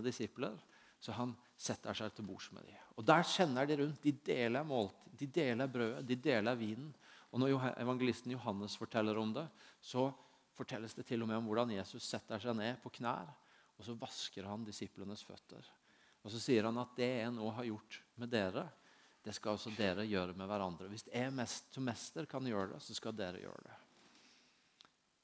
sine disipler, så han setter seg til bords med dem. Og Der kjenner de rundt. De deler målt, de deler brødet, de deler vinen. Og Når evangelisten Johannes forteller om det, så fortelles det til og med om hvordan Jesus setter seg ned på knær og så vasker han disiplenes føtter. Og Så sier han at det jeg nå har gjort med dere, det skal også dere gjøre med hverandre. Hvis jeg mest, som mester kan gjøre det, så skal dere gjøre det.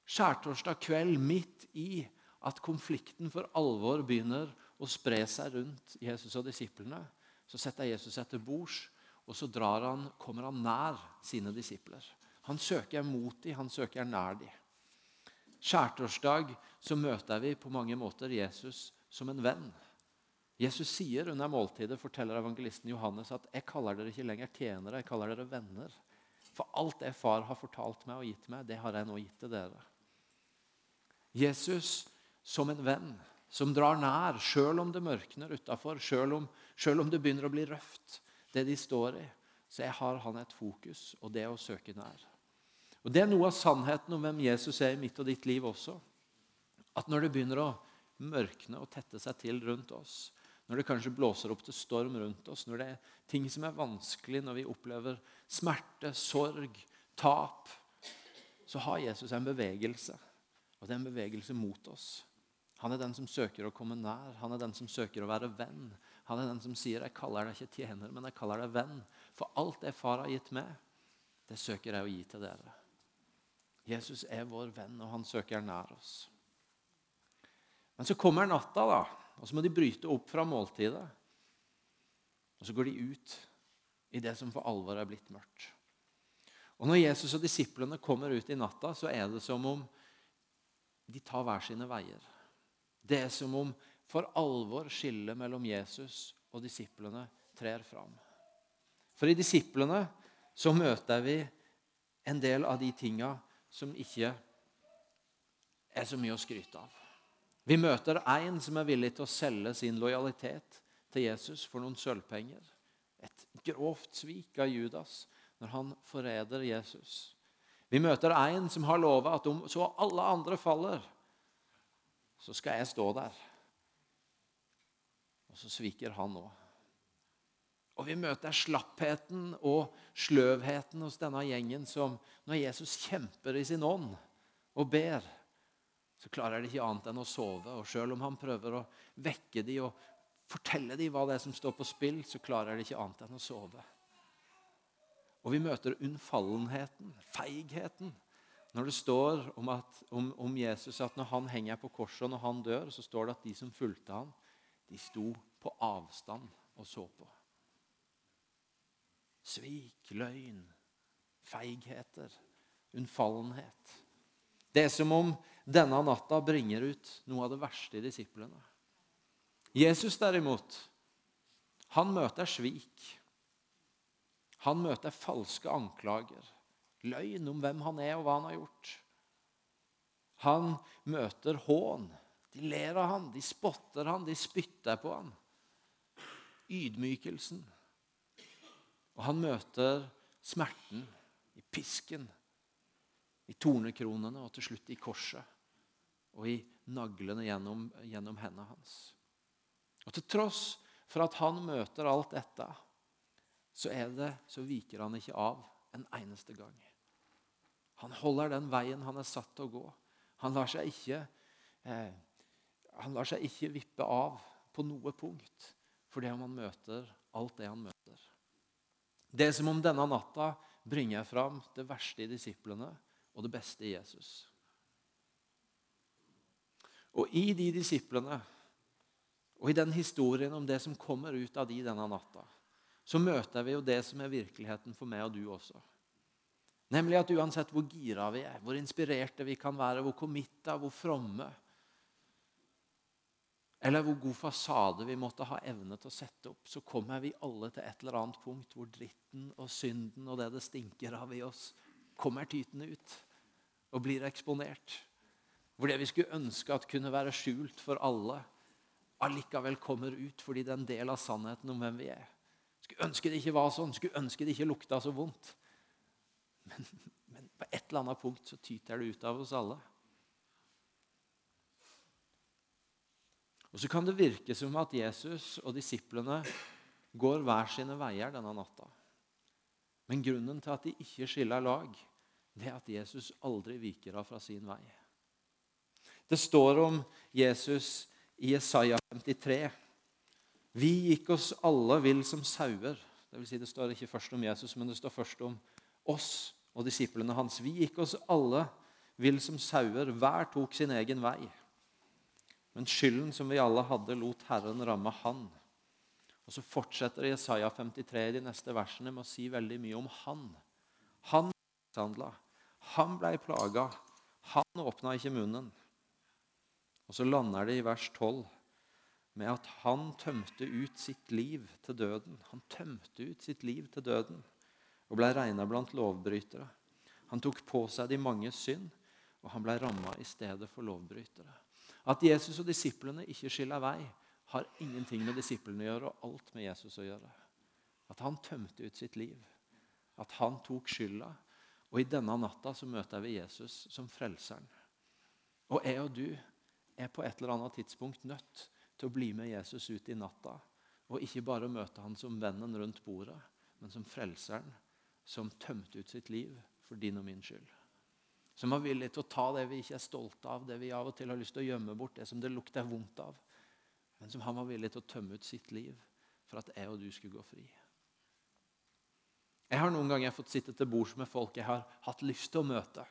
Skjærtorsdag kveld, midt i at konflikten for alvor begynner å spre seg rundt Jesus og disiplene, så setter Jesus seg til bords, og så han, kommer han nær sine disipler. Han søker mot dem, han søker nær dem. Skjærtorsdag så møter vi på mange måter Jesus som en venn. Jesus sier under måltidet, forteller evangelisten Johannes, at 'jeg kaller dere ikke lenger tjenere, jeg kaller dere venner'. For alt det far har fortalt meg og gitt meg, det har jeg nå gitt til dere. Jesus som en venn som drar nær, sjøl om det mørkner utafor, sjøl om, om, det begynner å bli røft, det de står i. Så har han et fokus, og det å søke nær. Og Det er noe av sannheten om hvem Jesus er i mitt og ditt liv også. At når det begynner å mørkne og tette seg til rundt oss, når det kanskje blåser opp til storm rundt oss, når det er ting som er vanskelig, når vi opplever smerte, sorg, tap, så har Jesus en bevegelse. Og det er en bevegelse mot oss. Han er den som søker å komme nær. Han er den som søker å være venn. Han er den som sier 'Jeg kaller deg ikke tjener, men jeg kaller deg venn'. For alt det far har gitt meg, det søker jeg å gi til dere. Jesus er vår venn, og han søker nær oss. Men så kommer natta, da, og så må de bryte opp fra måltidet. Og så går de ut i det som for alvor er blitt mørkt. Og Når Jesus og disiplene kommer ut i natta, så er det som om de tar hver sine veier. Det er som om for alvor skillet mellom Jesus og disiplene trer fram. For i disiplene så møter vi en del av de tinga som ikke er så mye å skryte av. Vi møter en som er villig til å selge sin lojalitet til Jesus for noen sølvpenger. Et grovt svik av Judas når han forræder Jesus. Vi møter en som har lova at om så alle andre faller, så skal jeg stå der. Og så sviker han òg. Og vi møter slappheten og sløvheten hos denne gjengen som når Jesus kjemper i sin ånd og ber, så klarer de ikke annet enn å sove. Og selv om han prøver å vekke dem og fortelle dem hva det er som står på spill, så klarer de ikke annet enn å sove. Og vi møter unnfallenheten, feigheten. Når det står om, at, om, om, Jesus at når han henger på korset og når han dør, så står det at de som fulgte ham, de sto på avstand og så på. Svik, løgn, feigheter, unnfallenhet. Det er som om denne natta bringer ut noe av det verste i disiplene. Jesus derimot, han møter svik. Han møter falske anklager, løgn om hvem han er og hva han har gjort. Han møter hån. De ler av han, de spotter han, de spytter på han. Ydmykelsen. Og han møter smerten i pisken, i tornekronene og til slutt i korset. Og i naglene gjennom, gjennom hendene hans. Og til tross for at han møter alt dette, så, det, så viker han ikke av en eneste gang. Han holder den veien han er satt til å gå. Han lar seg ikke, eh, han lar seg ikke vippe av på noe punkt for det han møter alt det han møter. Det er som om denne natta bringer jeg fram det verste i disiplene og det beste i Jesus. Og i de disiplene og i den historien om det som kommer ut av de denne natta, så møter vi jo det som er virkeligheten for meg og du også. Nemlig at uansett hvor gira vi er, hvor inspirerte vi kan være, hvor committa, hvor fromme Eller hvor god fasade vi måtte ha evne til å sette opp, så kommer vi alle til et eller annet punkt hvor dritten og synden og det det stinker av i oss, kommer tytende ut og blir eksponert. Hvor det vi skulle ønske at kunne være skjult for alle, allikevel kommer ut fordi det er en del av sannheten om hvem vi er. Skulle ønske det ikke var sånn, skulle ønske det ikke lukta så vondt. Men, men på et eller annet punkt så tyter det ut av oss alle. Og Så kan det virke som at Jesus og disiplene går hver sine veier denne natta. Men grunnen til at de ikke skiller lag, det er at Jesus aldri viker av fra sin vei. Det står om Jesus i Jesaja 53. Vi gikk oss alle vill som sauer. Det, vil si det står ikke først om Jesus, men det står først om oss og disiplene hans. Vi gikk oss alle vill som sauer. Hver tok sin egen vei. Men skylden som vi alle hadde, lot Herren ramme han. Og Så fortsetter Jesaja 53 de neste versene med å si veldig mye om han. Han mishandla. Han ble plaga. Han åpna ikke munnen. Og så lander det i vers 12 med at han tømte ut sitt liv til døden. Han tømte ut sitt liv til døden og ble regna blant lovbrytere. Han tok på seg de mange synd, og han ble ramma i stedet for lovbrytere. At Jesus og disiplene ikke skiller vei, har ingenting med disiplene å gjøre, og alt med Jesus å gjøre. At han tømte ut sitt liv. At han tok skylda. Og i denne natta så møter vi Jesus som frelseren. Og jeg og du er på et eller annet tidspunkt nødt til å bli med Jesus ut i natta. Og ikke bare møte han som vennen rundt bordet, men som frelseren som tømte ut sitt liv for din og min skyld. Som var villig til å ta det vi ikke er stolte av, det vi av og til har lyst til å gjemme bort, det som det lukter vondt av. Men som han var villig til å tømme ut sitt liv for at jeg og du skulle gå fri. Jeg har noen ganger fått sitte til bords med folk jeg har hatt lyst til å møte.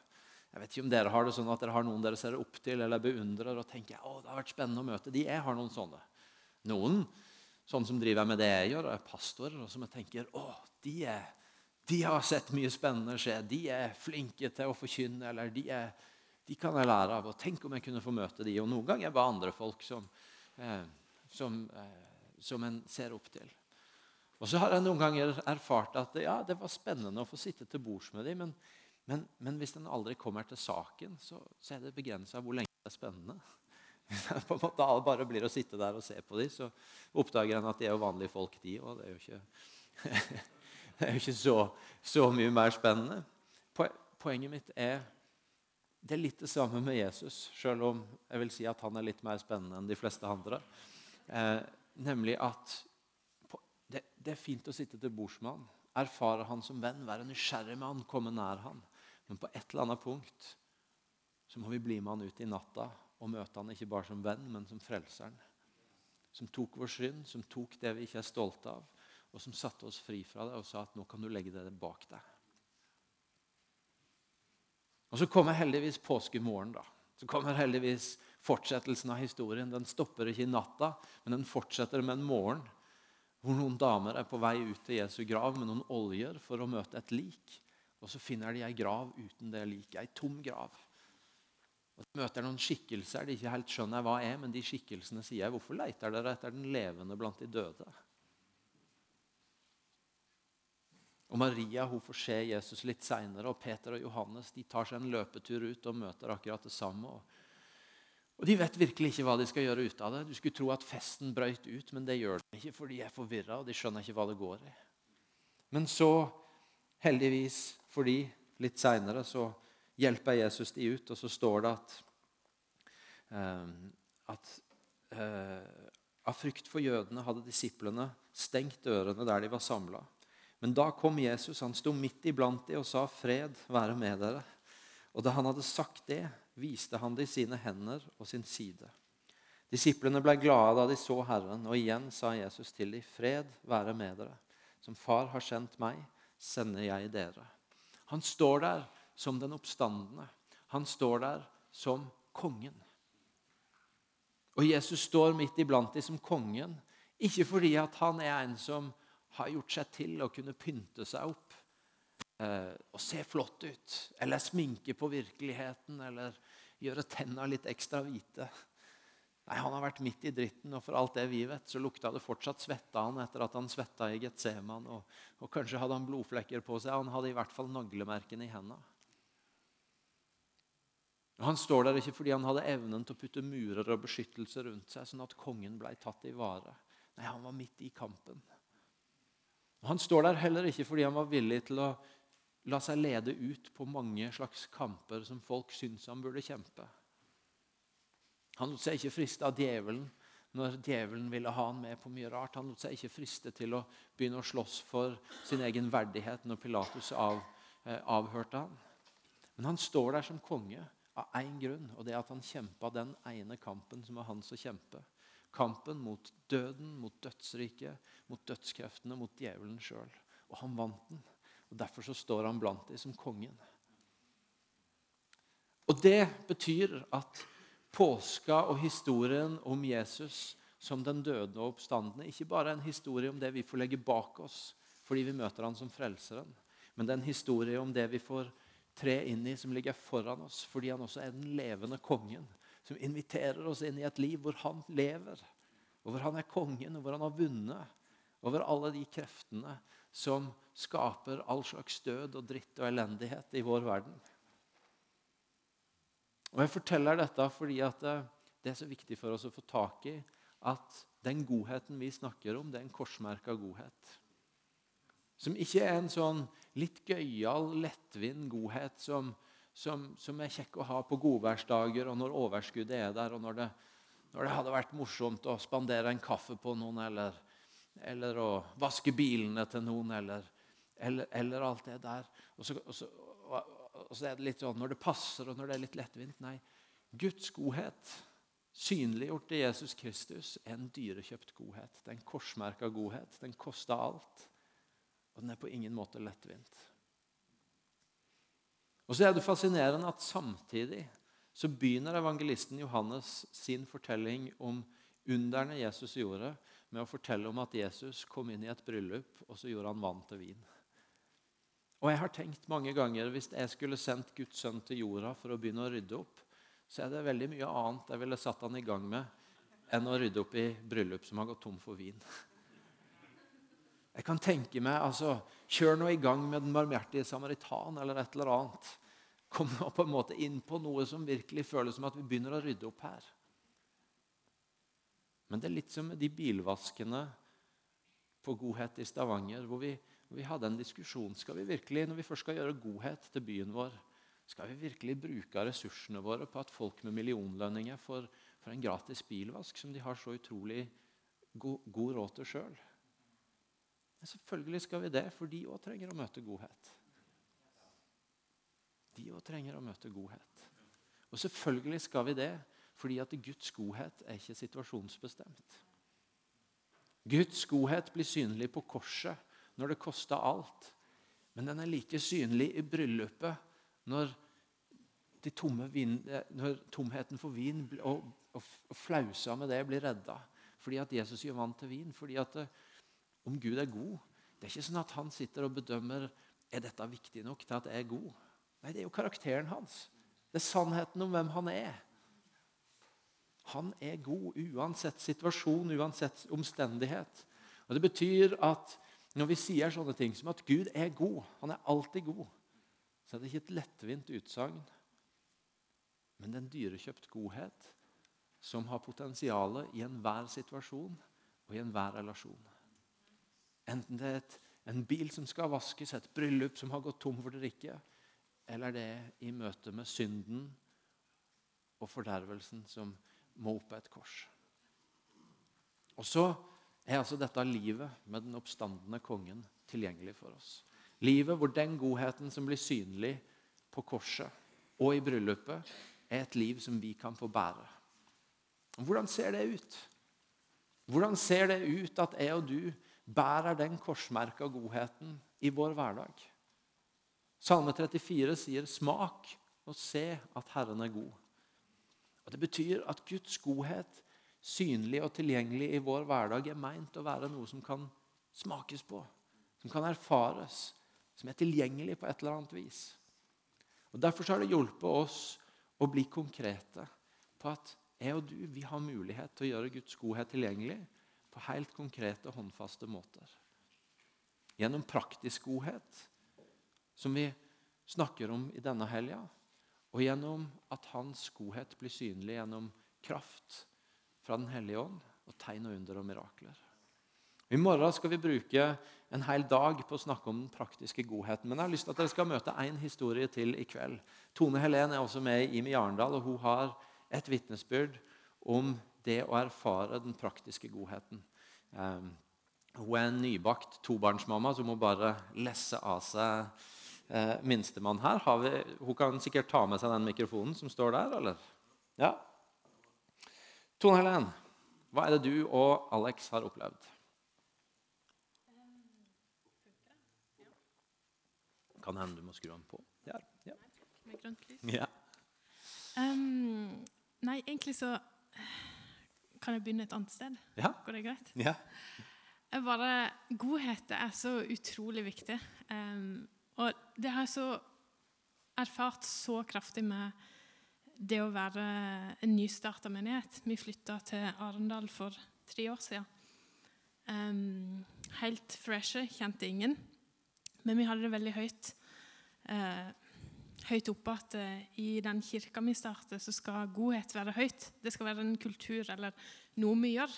Jeg vet ikke om dere har det sånn at dere har noen dere ser opp til eller beundrer og tenker å, det har vært spennende å møte. De jeg har noen sånne. Noen sånne som driver med det jeg gjør, og er pastorer, og som jeg tenker å, de, er, de har sett mye spennende skje. De er flinke til å forkynne, eller de, er, de kan jeg lære av. og Tenk om jeg kunne få møte de. Og noen ganger bare andre folk som, eh, som, eh, som en ser opp til. Og så har jeg noen ganger erfart at ja, det var spennende å få sitte til bords med dem, men men, men hvis den aldri kommer til saken, så, så er det begrensa hvor lenge det er spennende. Hvis jeg på en måte bare blir å sitte der og se på dem, så oppdager en at de er jo vanlige folk, de òg. Det er jo ikke, det er jo ikke så, så, mye mer spennende. Poenget mitt er det er litt det samme med Jesus, selv om jeg vil si at han er litt mer spennende enn de fleste andre. Eh, nemlig at det, det, er fint å sitte til bords med han, erfare han som venn, være nysgjerrig med han, komme nær han. Men på et eller annet punkt så må vi bli med han ut i natta og møte han ikke bare som venn, men som frelseren. Som tok vår synd, som tok det vi ikke er stolte av, og som satte oss fri fra det og sa at nå kan du legge det bak deg. Og Så kommer heldigvis påskemorgen. da. Så kommer heldigvis fortsettelsen av historien. Den stopper ikke i natta, men den fortsetter med en morgen hvor noen damer er på vei ut til Jesu grav med noen oljer for å møte et lik. Og så finner de ei grav uten det liket. Ei tom grav. Og De møter noen skikkelser de ikke helt skjønner hva er, men de skikkelsene sier hvorfor leter dere etter den levende blant de døde? Og Maria hun får se Jesus litt seinere, og Peter og Johannes de tar seg en løpetur ut og møter akkurat det samme. Og, De vet virkelig ikke hva de skal gjøre ut av det. Du skulle tro at festen brøyt ut, men det gjør den ikke, for de er forvirra og de skjønner ikke hva det går i. Men så, heldigvis for de, litt seinere så hjelper Jesus de ut, og så står det at, uh, at uh, av frykt for jødene hadde disiplene stengt dørene der de var samla. Men da kom Jesus, han sto midt iblant dem og sa, 'Fred være med dere.' Og da han hadde sagt det, viste han dem sine hender og sin side. Disiplene ble glade da de så Herren, og igjen sa Jesus til dem, 'Fred være med dere.' Som Far har sendt meg, sender jeg dere. Han står der som den oppstandende. Han står der som kongen. Og Jesus står midt iblant dem som kongen, ikke fordi at han er en som har gjort seg til å kunne pynte seg opp eh, og se flott ut, eller sminke på virkeligheten, eller gjøre tenna litt ekstra hvite. Nei, Han har vært midt i dritten, og for alt det vi vet, så lukta det fortsatt svette av han etter at han svetta i Getseman. Og, og kanskje hadde han blodflekker på seg. Han hadde i hvert fall naglemerkene i hendene. Han står der ikke fordi han hadde evnen til å putte murer og beskyttelse rundt seg, sånn at kongen ble tatt i vare. Nei, han var midt i kampen. Han står der heller ikke fordi han var villig til å la seg lede ut på mange slags kamper som folk syntes han burde kjempe. Han lot seg ikke friste av djevelen, når djevelen ville ha han med på mye rart. Han lot seg ikke friste til å begynne å slåss for sin egen verdighet når Pilatus av, eh, avhørte han. Men han står der som konge av én grunn, og det er at han kjempa den ene kampen som er hans å kjempe. Kampen mot døden, mot dødsriket, mot dødskreftene, mot djevelen sjøl. Og han vant den. og Derfor så står han blant dem som kongen. Og Det betyr at påska og historien om Jesus som den døde og oppstandende ikke bare er en historie om det vi får legge bak oss fordi vi møter han som frelseren, men det er en historie om det vi får tre inn i som ligger foran oss, fordi han også er den levende kongen som inviterer oss inn i et liv hvor han lever, og hvor han er kongen, og hvor han har vunnet over alle de kreftene som skaper all slags død og dritt og elendighet i vår verden. Og Jeg forteller dette fordi det er så viktig for oss å få tak i at den godheten vi snakker om, det er en korsmerka godhet. Som ikke er en sånn litt gøyal, lettvint godhet som, som, som, er kjekk å ha på godværsdager og når overskuddet er der, og når det, når det, hadde vært morsomt å spandere en kaffe på noen, eller, eller å vaske bilene til noen, eller, eller, eller alt det der. Og så, og, så, og, så, er det litt sånn når det passer, og når det er litt lettvint. Nei, Guds godhet, synliggjort i Jesus Kristus, er en dyrekjøpt godhet. Det er en korsmerka godhet. Den koster alt. Og den er på ingen måte lettvint. Og så er det fascinerende at samtidig så begynner evangelisten Johannes sin fortelling om underne Jesus gjorde, med å fortelle om at Jesus kom inn i et bryllup, og så gjorde han vann til vin. Og jeg har tenkt mange ganger Hvis jeg skulle sendt Guds sønn til jorda for å begynne å rydde opp, så er det veldig mye annet jeg ville satt han i gang med enn å rydde opp i bryllup som har gått tom for vin. Jeg kan tenke meg altså, Kjør nå i gang med Den barmhjertige samaritan eller et eller annet. Kom nå på en måte inn på noe som virkelig føles som at vi begynner å rydde opp her. Men det er litt som med de bilvaskene på Godhet i Stavanger, hvor vi, hvor vi hadde en diskusjon. Skal vi virkelig, Når vi først skal gjøre godhet til byen vår, skal vi virkelig bruke ressursene våre på at folk med millionlønninger får, får en gratis bilvask som de har så utrolig god, god råd til sjøl? Selvfølgelig skal vi det, for de òg trenger å møte godhet. De òg trenger å møte godhet. Og selvfølgelig skal vi det, fordi at Guds godhet er ikke situasjonsbestemt. Guds godhet blir synlig på korset når det koster alt. Men den er like synlig i bryllupet når, vin, når tomheten for vin og, og, og flausa med det blir redda. Fordi at Jesus gjør vann til vin. Fordi at det, om Gud er god. Det er ikke sånn at han sitter og bedømmer er dette viktig nok til at jeg er god. Nei, det er jo karakteren hans. Det er sannheten om hvem han er. Han er god uansett situasjon, uansett omstendighet. Og Det betyr at når vi sier sånne ting som at Gud er god, han er alltid god, så er det ikke et lettvint utsagn, men det er en dyrekjøpt godhet som har potensial i enhver situasjon og i enhver relasjon. Enten det er et, en bil som skal vaskes, et bryllup som har gått tom for drikke, eller det er i møte med synden og fordervelsen som må opp på et kors. Og så er altså dette livet med den oppstandende kongen tilgjengelig for oss. Livet hvor den godheten som blir synlig på korset og i bryllupet, er et liv som vi kan få bære. Hvordan ser det ut? Hvordan ser det ut at jeg og du bærer den korsmerka godheten i vår hverdag. Salme 34 sier 'smak og se at Herren er god'. Og Det betyr at Guds godhet, synlig og tilgjengelig i vår hverdag, er meint å være noe som kan smakes på, som kan erfares, som er tilgjengelig på et eller annet vis. Og Derfor har det hjulpet oss å bli konkrete på at jeg og du vi har mulighet til å gjøre Guds godhet tilgjengelig på helt konkrete, håndfaste måter. Gjennom praktisk godhet, som vi snakker om i denne helga, og gjennom at Hans godhet blir synlig gjennom kraft fra Den hellige ånd og tegn og under og mirakler. I morgen skal vi bruke en hel dag på å snakke om den praktiske godheten. Men jeg har lyst til at dere skal møte én historie til i kveld. Tone Helen er også med i Imi Arendal, og hun har et vitnesbyrd om det å erfare den praktiske godheten. Um, hun er en nybakt tobarnsmamma som må bare lesse av seg eh, minstemann her. Vi, hun kan sikkert ta med seg den mikrofonen som står der, eller? Ja. Tone Helen, hva er det du og Alex har opplevd? Kan hende du må skru den på. Der. Ja. Med grønt lys. Ja. Um, nei, egentlig så Kan jeg begynne et annet sted? Ja. Går det greit? ja. Jeg bare, Godhet er så utrolig viktig. Um, og det har jeg så erfart så kraftig med det å være en nystarta menighet. Vi flytta til Arendal for tre år siden. Um, helt freshe, kjente ingen. Men vi hadde det veldig høyt. Uh, høyt oppe at uh, i den kirka vi starter, så skal godhet være høyt. Det skal være en kultur eller noe vi gjør.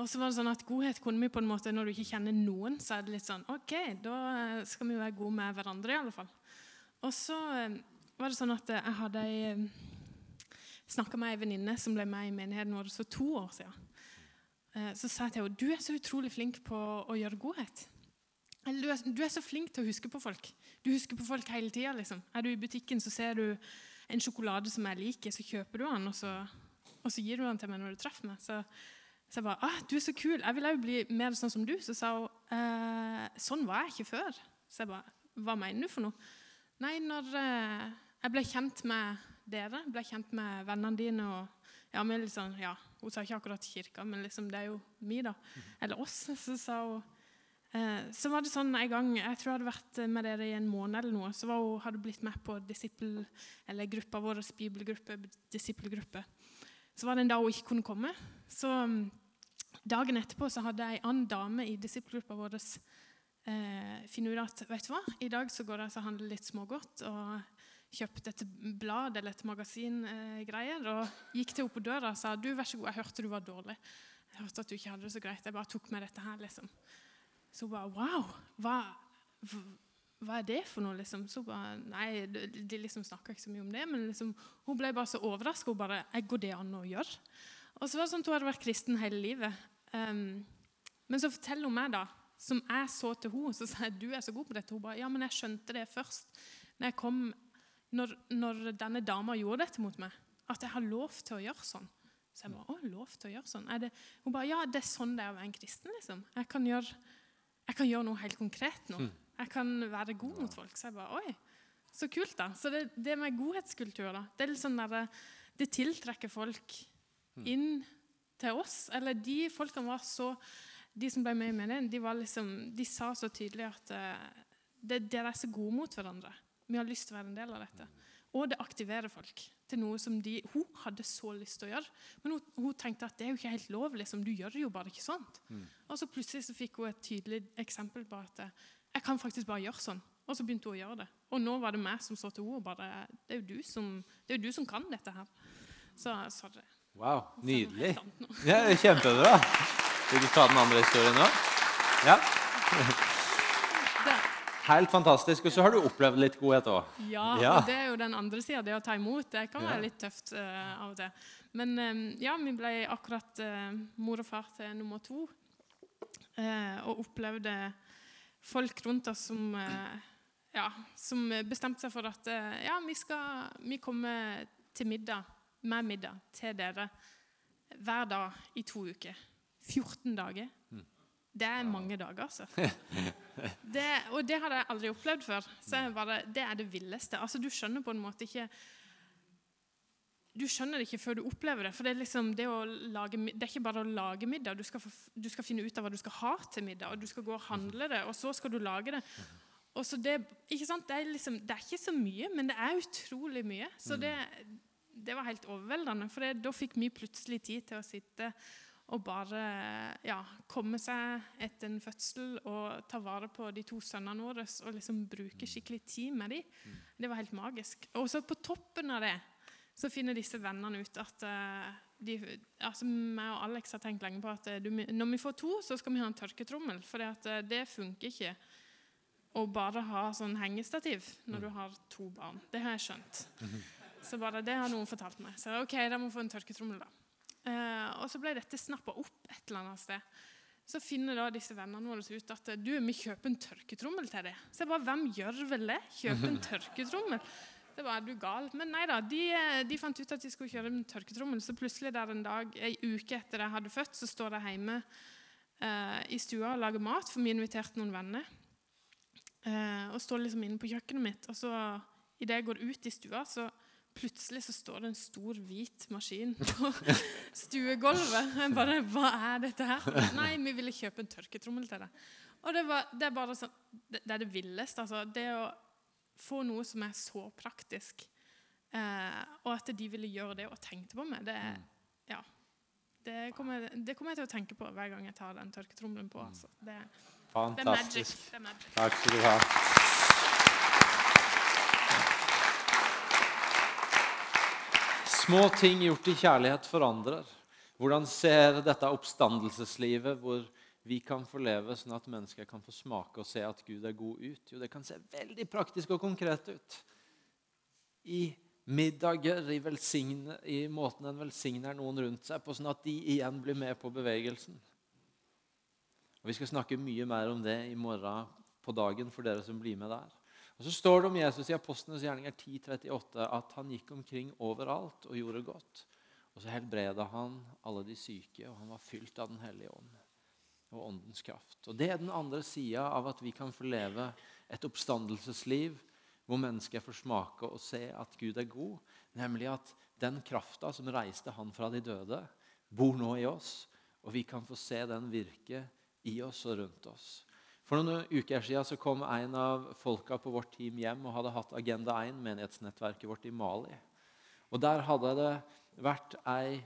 Og så var det sånn at Godhet kunne vi på en måte, når du ikke kjenner noen, så er det litt sånn OK, da skal vi være gode med hverandre, i alle fall. Og så uh, var det sånn at jeg hadde snakka med ei venninne som ble med i menigheten vår for to år siden. Så sa jeg til henne du er så utrolig flink på å gjøre godhet. Du er, du er, så flink til å huske på folk. Du husker på folk hele tida. Liksom. Er du i butikken, så ser du en sjokolade som jeg liker, så kjøper du den, og så, og så gir du den til meg når du treffer meg. Så, så jeg bare ah, 'Du er så kul. Jeg vil òg bli mer sånn som du.' Så sa hun eh, 'Sånn var jeg ikke før.' Så jeg bare 'Hva mener du for noe?' Nei, når eh, jeg ble kjent med dere, ble kjent med vennene dine og ja, med liksom, ja, Hun sa ikke akkurat kirka, men liksom, det er jo vi, da. Eller oss. Så sa hun Eh, så var det sånn en gang, Jeg tror jeg hadde vært med dere i en måned, eller noe, så var hun, hadde blitt med på disippel, eller gruppa vår, bibelgruppe, disippelgruppe. Så var det en dag hun ikke kunne komme. Så mm, Dagen etterpå så hadde ei annen dame i disippelgruppa vår eh, funnet ut at vet du hva, i dag så går det og handler litt smågodt. og kjøpte et blad eller et magasiнгreier eh, og gikk til henne på døra og sa du, vær så god, jeg hørte du var dårlig. Jeg hørte at du ikke hadde det så greit. Jeg bare tok med dette her. liksom. Så hun bare Wow! Hva, hva er det for noe? liksom? Så hun bare, Nei, De liksom snakka ikke så mye om det, men liksom, hun ble bare så overraska. Hun bare Går det an å gjøre? Og så var det sånn at Hun hadde vært kristen hele livet. Um, men så forteller hun meg, da, som jeg så til henne, så sa jeg du er så god på dette. Hun bare Ja, men jeg skjønte det først når, jeg kom, når, når denne dama gjorde dette mot meg. At jeg har lov til å gjøre sånn. Så jeg bare, å, lov til å gjøre sånn? Det, hun bare, ja, det er sånn det er å være en kristen. liksom. Jeg kan gjøre jeg kan gjøre noe helt konkret nå. Mm. Jeg kan være god mot folk. Så jeg bare Oi, så kult, da. Så det, det med godhetskultur, da, det er litt sånn der, det tiltrekker folk mm. Til oss. Eller de folkene var så De som ble med i menigheten, de, var liksom, de sa så tydelig at uh, det, dere er så gode mot hverandre. Vi har lyst til å være en del av dette. Og det aktiverer folk til noe som de, hun hadde så lyst til å gjøre. Men hun, hun, tenkte at det er jo ikke helt lov. Liksom. Du gjør det jo bare ikke sånt. Mm. Og så plutselig så fikk hun et tydelig eksempel på at jeg kan faktisk bare gjøre sånn. Og så begynte hun å gjøre det. Og nå var det meg som så til henne og bare Det er jo du som, det jo du som kan dette her. Så sorry. Wow, nydelig. Ja, kjempebra. Vil du ta den andre historien nå? Ja. Helt fantastisk. Og så har du opplevd litt godhet òg. Ja, ja, og det er jo den andre sida. Det å ta imot. Det kan være litt tøft uh, av og til. Men um, ja, vi ble akkurat uh, mor og far til nummer to. Uh, og opplevde folk rundt oss som, ja, som bestemte seg for at ja, vi skal vi kommer til middag, med middag til dere hver dag i to uker. 14 dager. Mm. Det er mange dager, altså. Det, og det hadde jeg aldri opplevd før. Så bare, Det er det villeste. Altså, Du skjønner på en måte ikke Du skjønner det ikke før du opplever det. For det er, liksom det, lage, det er ikke bare å lage middag. Du skal, du skal, finne ut av hva du skal ha til middag, og du skal gå og handle det, og så skal du lage det. Og så det, ikke sant? Det, er liksom, det er ikke så mye, men det er utrolig mye. Så det, det var helt overveldende. For da fikk vi plutselig tid til å sitte og bare ja, komme seg etter en fødsel og ta vare på de to sønnene våre og liksom bruke skikkelig tid med dem. Mm. Det var helt magisk. Og så på toppen av det så finner disse vennene ut at uh, de, altså meg og Alex har tenkt lenge på at uh, du, når vi får to, så skal vi ha en tørketrommel. For uh, det funker ikke å bare ha sånn hengestativ når du mm. har to barn. Det har jeg skjønt. Så bare det har noen fortalt meg. Så ok, da må vi få en tørketrommel, da. Eh, og så ble dette snappa opp et eller annet sted. Så finner da disse vennene våre ut at du, vi kjøper en tørketrommel til deg. Så jeg bare, hvem gjør vel det? Kjøper en tørketrommel? Det var du gal. Men nei da, de, de, fant ut at de skulle kjøre en tørketrommel. Så plutselig der en dag, ei uke etter jeg hadde født, så står jeg hjemme eh, i stua og lager mat, for vi inviterte noen venner. Eh, og står liksom inne på kjøkkenet mitt. Og så idet jeg går ut i stua, så Plutselig så står det en stor, hvit maskin på stuegulvet. Jeg bare, Hva er dette her? Nei, vi ville kjøpe en tørketrommel til deg. Og det, var, det, er bare sånn, det, det, er det villeste. Altså, det å få noe som er så praktisk, eh, og at de ville gjøre det og tenkte på meg, det, ja, det, kommer, det kommer jeg til å tenke på hver gang jeg tar den tørketrommelen på. Altså. Det, Det er magic. Det er magic. Takk skal du ha. Små ting gjort i kjærlighet forandrer. Hvordan ser dette oppstandelseslivet, hvor vi kan få leve sånn at mennesker kan få smake og se at Gud er god, ut? Jo, det kan se veldig praktisk og konkret ut. I middager, i, i måten en velsigner noen rundt seg på, sånn at de igjen blir med på bevegelsen. Og Vi skal snakke mye mer om det i morgen på dagen for dere som blir med der. Og Så står det om Jesus i Apostlenes gjerninger 10.38 at han gikk omkring overalt og gjorde godt. Og så helbreda han alle de syke, og han var fylt av Den hellige ånd og åndens kraft. Og Det er den andre sida av at vi kan få leve et oppstandelsesliv hvor mennesker får smake og se at Gud er god, nemlig at den krafta som reiste han fra de døde, bor nå i oss, og vi kan få se den virke i oss og rundt oss. For noen uker siden så kom en av folka på vårt team hjem og hadde hatt Agenda 1, menighetsnettverket vårt i Mali. Og Der hadde det vært ei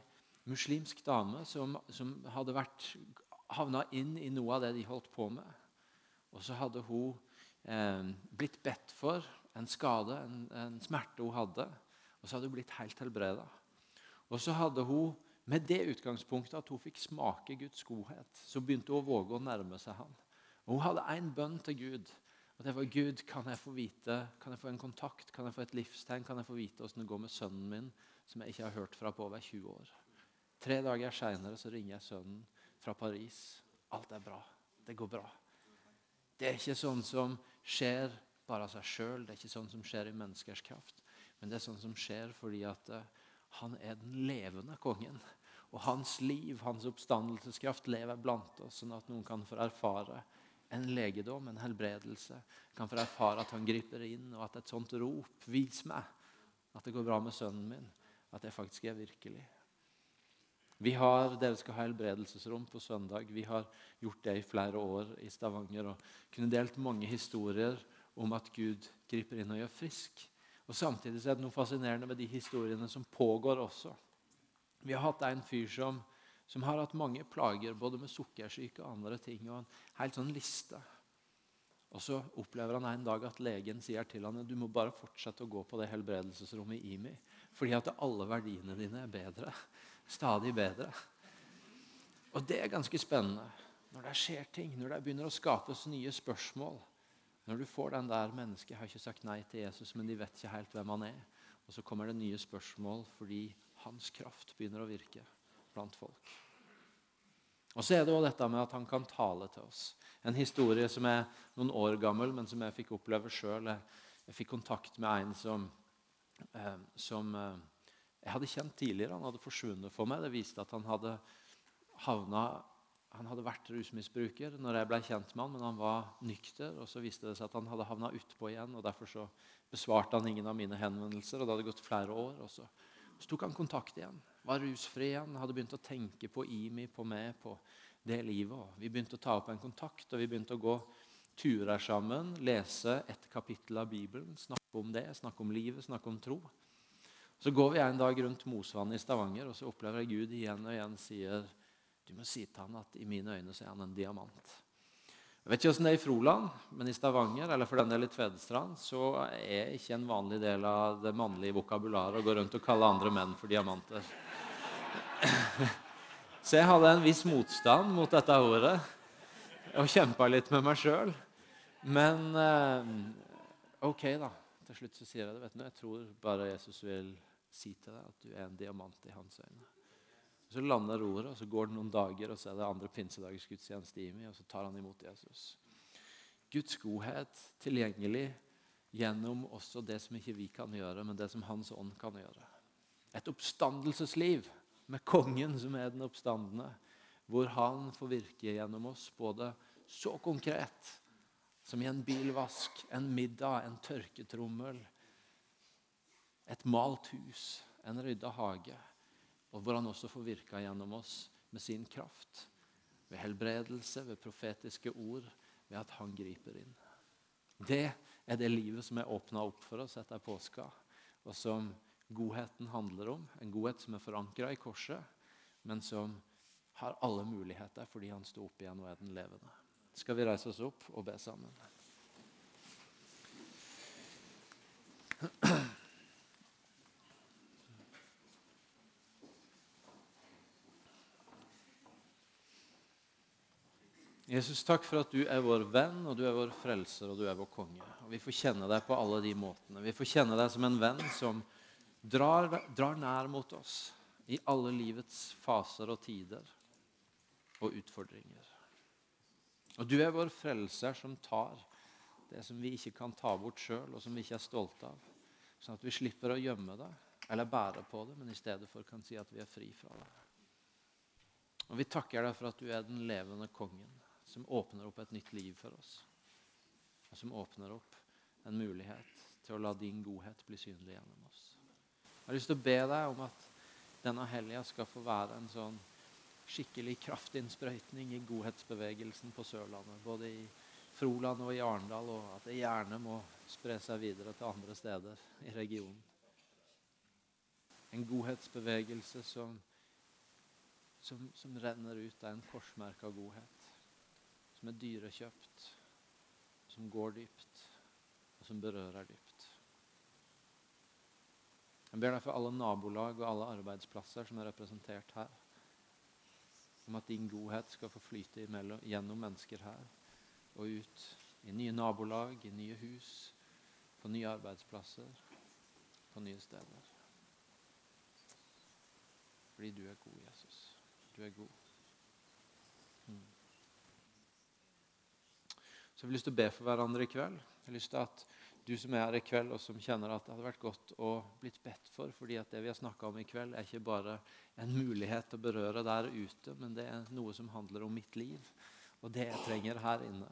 muslimsk dame som, som hadde vært, havna inn i noe av det de holdt på med. Og så hadde hun eh, blitt bedt for en skade, en, en, smerte hun hadde. Og så hadde hun blitt helt helbreda. Og så hadde hun med det utgangspunktet at hun fikk smake Guds godhet, så begynte hun å våge å nærme seg han. Og Hun hadde én bønn til Gud. og det var Gud, kan jeg få vite, kan jeg få en kontakt, kan jeg få et livstegn, kan jeg få vite hvordan det går med sønnen min, som jeg ikke har hørt fra på over 20 år. Tre dager seinere ringer jeg sønnen fra Paris. Alt er bra. Det går bra. Det er ikke sånn som skjer bare av seg sjøl, det er ikke sånn som skjer i menneskers kraft. Men det er sånn som skjer fordi at uh, han er den levende kongen. Og hans liv, hans oppstandelseskraft, lever blant oss, sånn at noen kan få erfare en legedom, en helbredelse. Kan få erfare at han griper inn, og at et sånt rop Vis meg at det går bra med sønnen min. At det faktisk er virkelig. Vi har, Dere skal ha helbredelsesrom på søndag. Vi har gjort det i flere år i Stavanger. og kunne delt mange historier om at Gud griper inn og gjør frisk. Og Samtidig er det noe fascinerende med de historiene som pågår også. Vi har hatt en fyr som som har hatt mange plager, både med sukkersyke og andre ting. og en helt sånn liste. Og Så opplever han en dag at legen sier til han, du må bare fortsette å gå på det helbredelsesrommet i IMI. Fordi at alle verdiene dine er bedre. Stadig bedre. Og det er ganske spennende. Når det skjer ting, når det begynner å skapes nye spørsmål. Når du får den der 'mennesket har ikke sagt nei til Jesus, men de vet ikke helt hvem han er'. Og så kommer det nye spørsmål fordi hans kraft begynner å virke blant folk. Og så er det også dette med at han kan tale til oss. En historie som er noen år gammel, men som jeg fikk oppleve sjøl. Jeg fikk kontakt med en som, eh, som eh, jeg hadde kjent tidligere. Han hadde forsvunnet for meg. Det viste at han hadde havna han hadde vært rusmisbruker når jeg ble kjent med han, men han var nykter. og Så viste det seg at han hadde havna utpå igjen. og Derfor så besvarte han ingen av mine henvendelser. og Det hadde gått flere år. og Så, så tok han kontakt igjen var rusfri igjen, hadde begynt å tenke på IMI, på meg, på det livet. Vi begynte å ta opp en kontakt, og vi begynte å gå turer sammen, lese et kapittel av Bibelen, snakke om det, snakke om livet, snakke om tro. Så går vi en dag rundt Mosvannet i Stavanger, og så opplever jeg Gud igjen og igjen sier du må si til han at i mine øyne så er han en diamant. Jeg vet ikke hvordan det er i Froland, men i Stavanger eller for den del i Tvedestrand, så er ikke en vanlig del av det mannlige vokabularet å gå rundt og kalle andre menn for diamanter. Så jeg hadde en viss motstand mot dette ordet og kjempa litt med meg sjøl. Men eh, OK, da. Til slutt så sier jeg det. vet du, Jeg tror bare Jesus vil si til deg at du er en diamant i hans øyne. Så lander roret, og så går det noen dager, og så er det andre pinsedagsgudstjeneste i meg, og så tar han imot Jesus. Guds godhet tilgjengelig gjennom også det som ikke vi kan gjøre, men det som Hans ånd kan gjøre. Et oppstandelsesliv med kongen som er den oppstandende, hvor han får virke gjennom oss både så konkret som i en bilvask, en middag, en tørketrommel, et malt hus, en rydda hage, og hvor han også får virka gjennom oss med sin kraft. Ved helbredelse, ved profetiske ord, ved at han griper inn. Det er det livet som er åpna opp for oss etter påska, og som godheten handler om. En godhet som er forankra i korset, men som har alle muligheter fordi han sto opp igjen og er den levende. Skal vi reise oss opp og be sammen? Jesus, takk for at du er vår venn, og du er vår frelser, og du er vår konge. Og Vi får kjenne deg på alle de måtene. Vi får kjenne deg som en venn som drar, drar nær mot oss i alle livets faser og tider og utfordringer. Og du er vår frelser som tar det som vi ikke kan ta bort sjøl, og som vi ikke er stolte av. Sånn at vi slipper å gjemme det eller bære på det, men i stedet for kan si at vi er fri fra det. Og Vi takker deg for at du er den levende kongen som åpner opp et nytt liv for oss. Og som åpner opp en mulighet til å la din godhet bli synlig gjennom oss. Jeg har lyst til å be deg om at denne helga skal få være en sånn skikkelig kraftinnsprøytning i godhetsbevegelsen på Sørlandet. Både i Froland og i Arendal, og at det gjerne må spre seg videre til andre steder i regionen. En godhetsbevegelse som, som, som renner ut av en korsmerka godhet som er dyrekjøpt, som går dypt, og som berører dypt. Jeg ber deg for alle nabolag og alle arbeidsplasser som er representert her, om at din godhet skal få flyte imellom, gjennom mennesker her og ut i nye nabolag, i nye hus, på nye arbeidsplasser, på nye steder. Fordi du er god, Jesus. Du er god. Så jeg har lyst til å be for hverandre i kveld. Jeg har lyst til at du som er her i kveld, og som kjenner at det hadde vært godt å blitt bedt for, fordi at det vi har snakka om i kveld, er ikke bare en mulighet å berøre der ute, men det er noe som handler om mitt liv, og det jeg trenger her inne.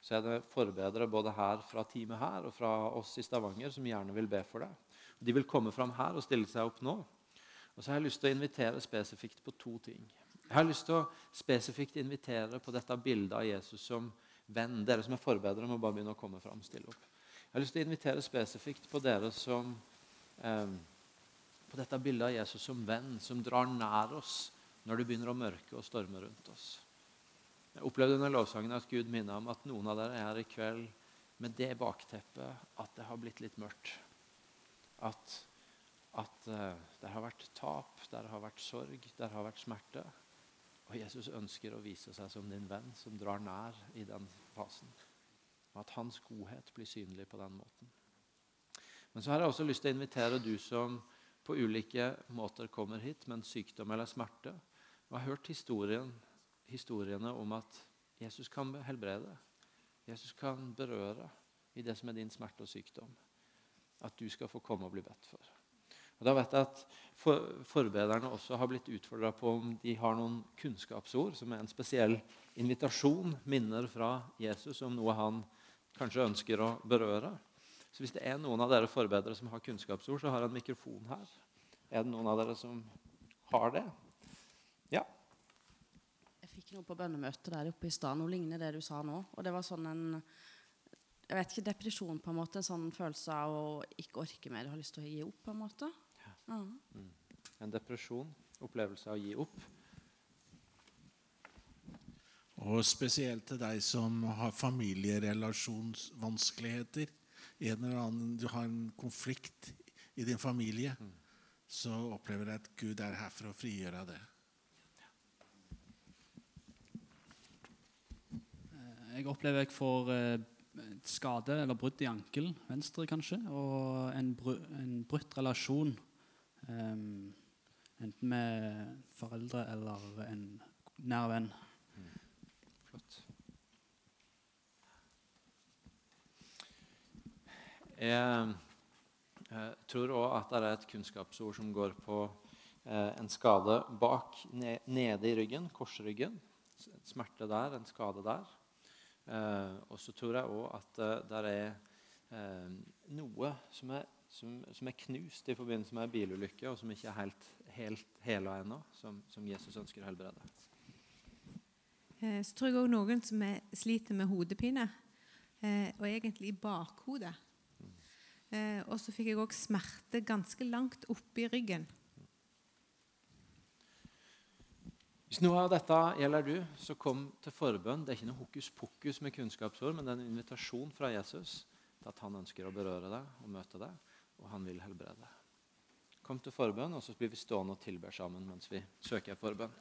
Så er det forbedrere både her fra teamet her og fra oss i Stavanger som gjerne vil be for deg. De vil komme fram her og stille seg opp nå. Og så har jeg lyst til å invitere spesifikt på to ting. Jeg har lyst til å spesifikt invitere på dette bildet av Jesus som venn. Dere som er forbedrere, må bare begynne å komme fram. stille opp. Jeg har lyst til å invitere spesifikt på dere som eh, På dette bildet av Jesus som venn, som drar nær oss når det begynner å mørke og storme rundt oss. Jeg opplevde under lovsangen at Gud minner om at noen av dere er her i kveld med det bakteppet at det har blitt litt mørkt. At, at eh, det har vært tap, det har vært sorg, det har vært smerte. Og Jesus ønsker å vise seg som din venn som drar nær i den fasen. Og at hans godhet blir synlig på den måten. Men så har jeg også lyst til å invitere du som på ulike måter kommer hit med en sykdom eller smerte, og har hørt historien, historiene om at Jesus kan helbrede. Jesus kan berøre i det som er din smerte og sykdom. At du skal få komme og bli bedt for. Og Da vet jeg at for, forbederne også har blitt utfordra på om de har noen kunnskapsord, som er en spesiell invitasjon, minner fra Jesus om noe han kanskje ønsker å berøre. Så Hvis det er noen av dere forbedere som har kunnskapsord, så har jeg en mikrofon her. Er det noen av dere som har det? Ja. Jeg fikk noe på bønnemøtet der oppe i stad, noe lignende det du sa nå. Og det var sånn en jeg vet ikke, depresjon, på en måte, en sånn følelse av å ikke orke mer, har lyst til å gi opp. på en måte. Mm. En depresjon, opplevelse av å gi opp. Og spesielt til deg som har familierelasjonsvanskeligheter. En eller annen, du har en konflikt i din familie. Mm. Så opplever du at Gud er her for å frigjøre det. Jeg opplever jeg får eh, skade eller brudd i ankelen, venstre kanskje, og en, br en brutt relasjon Um, Enten med foreldre eller en nær venn. Flott. Jeg jeg tror òg at det er et kunnskapsord som går på eh, en skade bak, ne, nede i ryggen, korsryggen. Smerte der, en skade der. Eh, og så tror jeg òg at eh, det er eh, noe som er, som, som er knust i forbindelse med en bilulykke, og som ikke er helt, helt hela ennå, som, som Jesus ønsker å helbrede. Eh, Så tror jeg òg noen som er, sliter med hodepine, eh, og egentlig i bakhodet. Eh, og så fikk jeg òg smerte ganske langt oppi ryggen. Hvis noe av dette gjelder du, så kom til forbønn. Det er ikke noe hokus pokus med kunnskapsord, men det er en invitasjon fra Jesus til at han ønsker å berøre deg og møte deg, og han vil helbrede. Kom til forbønn, og så blir vi stående og tilber sammen mens vi søker forbønn.